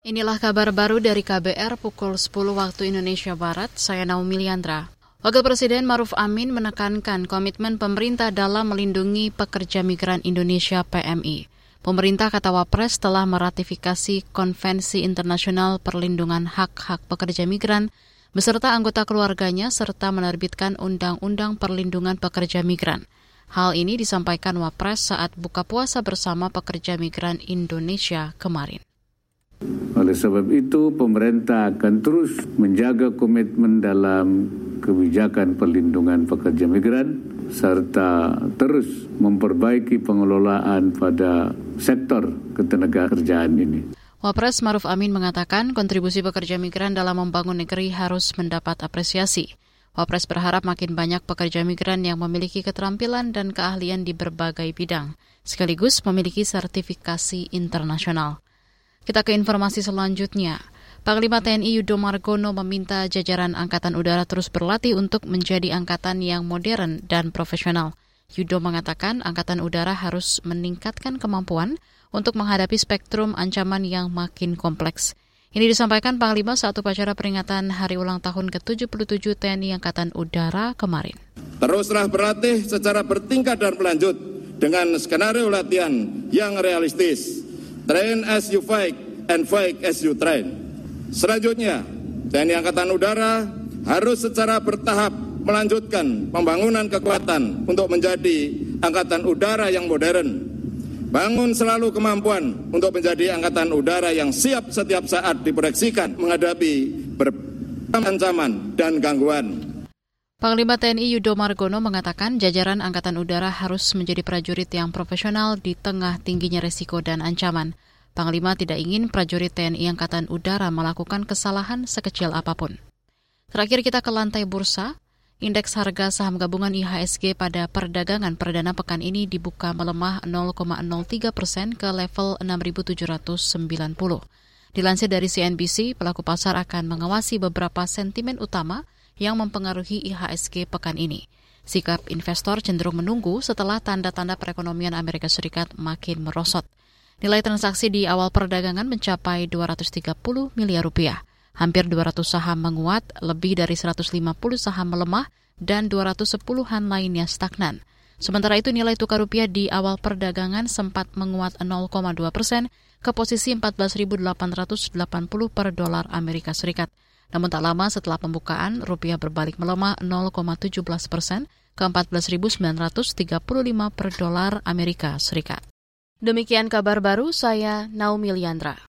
Inilah kabar baru dari KBR pukul 10 waktu Indonesia Barat, saya Naomi Liandra. Wakil Presiden Maruf Amin menekankan komitmen pemerintah dalam melindungi pekerja migran Indonesia PMI. Pemerintah kata Wapres telah meratifikasi Konvensi Internasional Perlindungan Hak-Hak Pekerja Migran beserta anggota keluarganya serta menerbitkan Undang-Undang Perlindungan Pekerja Migran. Hal ini disampaikan Wapres saat buka puasa bersama pekerja migran Indonesia kemarin. Oleh sebab itu, pemerintah akan terus menjaga komitmen dalam kebijakan perlindungan pekerja migran serta terus memperbaiki pengelolaan pada sektor ketenagakerjaan ini. Wapres Maruf Amin mengatakan kontribusi pekerja migran dalam membangun negeri harus mendapat apresiasi. Wapres berharap makin banyak pekerja migran yang memiliki keterampilan dan keahlian di berbagai bidang, sekaligus memiliki sertifikasi internasional. Kita ke informasi selanjutnya. Panglima TNI Yudo Margono meminta jajaran Angkatan Udara terus berlatih untuk menjadi angkatan yang modern dan profesional. Yudo mengatakan Angkatan Udara harus meningkatkan kemampuan untuk menghadapi spektrum ancaman yang makin kompleks. Ini disampaikan Panglima saat upacara peringatan hari ulang tahun ke-77 TNI Angkatan Udara kemarin. Teruslah berlatih secara bertingkat dan berlanjut dengan skenario latihan yang realistis Train as you fight and fight as you train. Selanjutnya, TNI Angkatan Udara harus secara bertahap melanjutkan pembangunan kekuatan untuk menjadi angkatan udara yang modern. Bangun selalu kemampuan untuk menjadi angkatan udara yang siap setiap saat diproyeksikan menghadapi berbagai ancaman dan gangguan. Panglima TNI Yudo Margono mengatakan jajaran Angkatan Udara harus menjadi prajurit yang profesional di tengah tingginya resiko dan ancaman. Panglima tidak ingin prajurit TNI Angkatan Udara melakukan kesalahan sekecil apa pun. Terakhir kita ke lantai bursa. Indeks harga saham gabungan IHSG pada perdagangan perdana pekan ini dibuka melemah 0,03 persen ke level 6.790. Dilansir dari CNBC, pelaku pasar akan mengawasi beberapa sentimen utama yang mempengaruhi IHSG pekan ini. Sikap investor cenderung menunggu setelah tanda-tanda perekonomian Amerika Serikat makin merosot. Nilai transaksi di awal perdagangan mencapai 230 miliar rupiah. Hampir 200 saham menguat, lebih dari 150 saham melemah, dan 210-an lainnya stagnan. Sementara itu nilai tukar rupiah di awal perdagangan sempat menguat 0,2 persen ke posisi 14.880 per dolar Amerika Serikat. Namun tak lama setelah pembukaan, rupiah berbalik melemah 0,17 persen ke 14.935 per dolar Amerika Serikat. Demikian kabar baru saya Naomi Liandra.